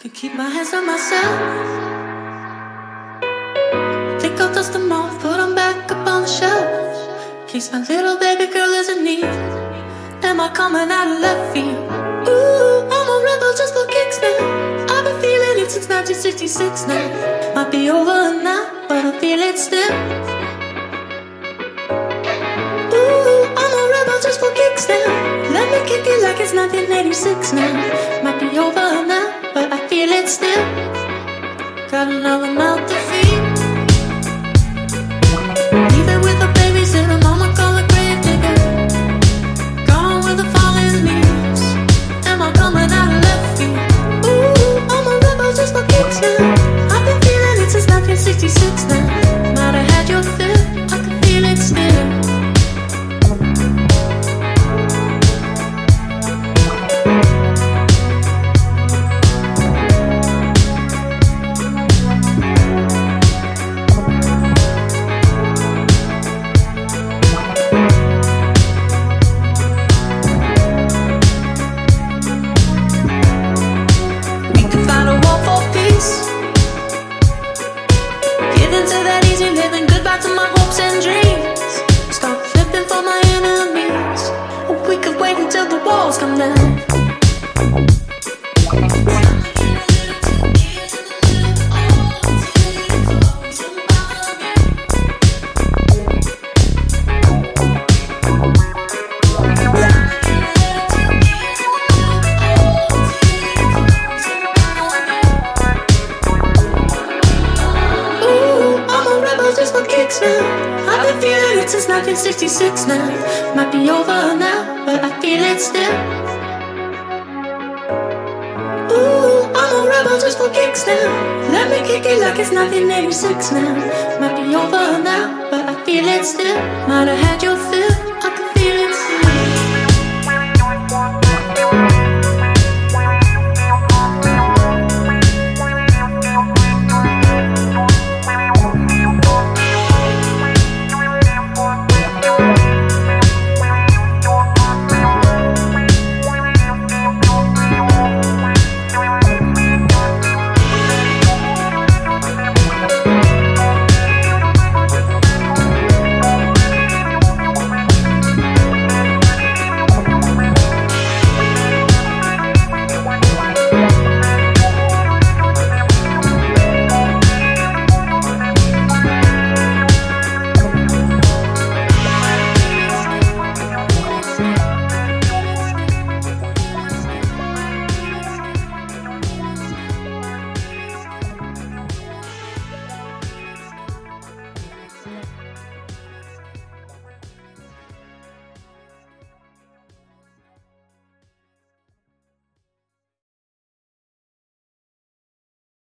Can keep my hands on myself. Think I'll dust them off, put them back up on the shelf. Case my little baby girl is in need. Am I coming out of left field? Ooh, I'm a rebel just for kicks now. I've been feeling it since 1966 now. Might be over now, but I feel it still. Ooh, I'm a rebel just for kicks now. Let me kick it like it's 1986 now. Might still. Got another mouth since 1966 now. Might be over now, feel it still. Ooh, I'm a rebel just for kicks now. Let me kick it like it's 1986 now. Might be over now, but I feel it still. Might have had your.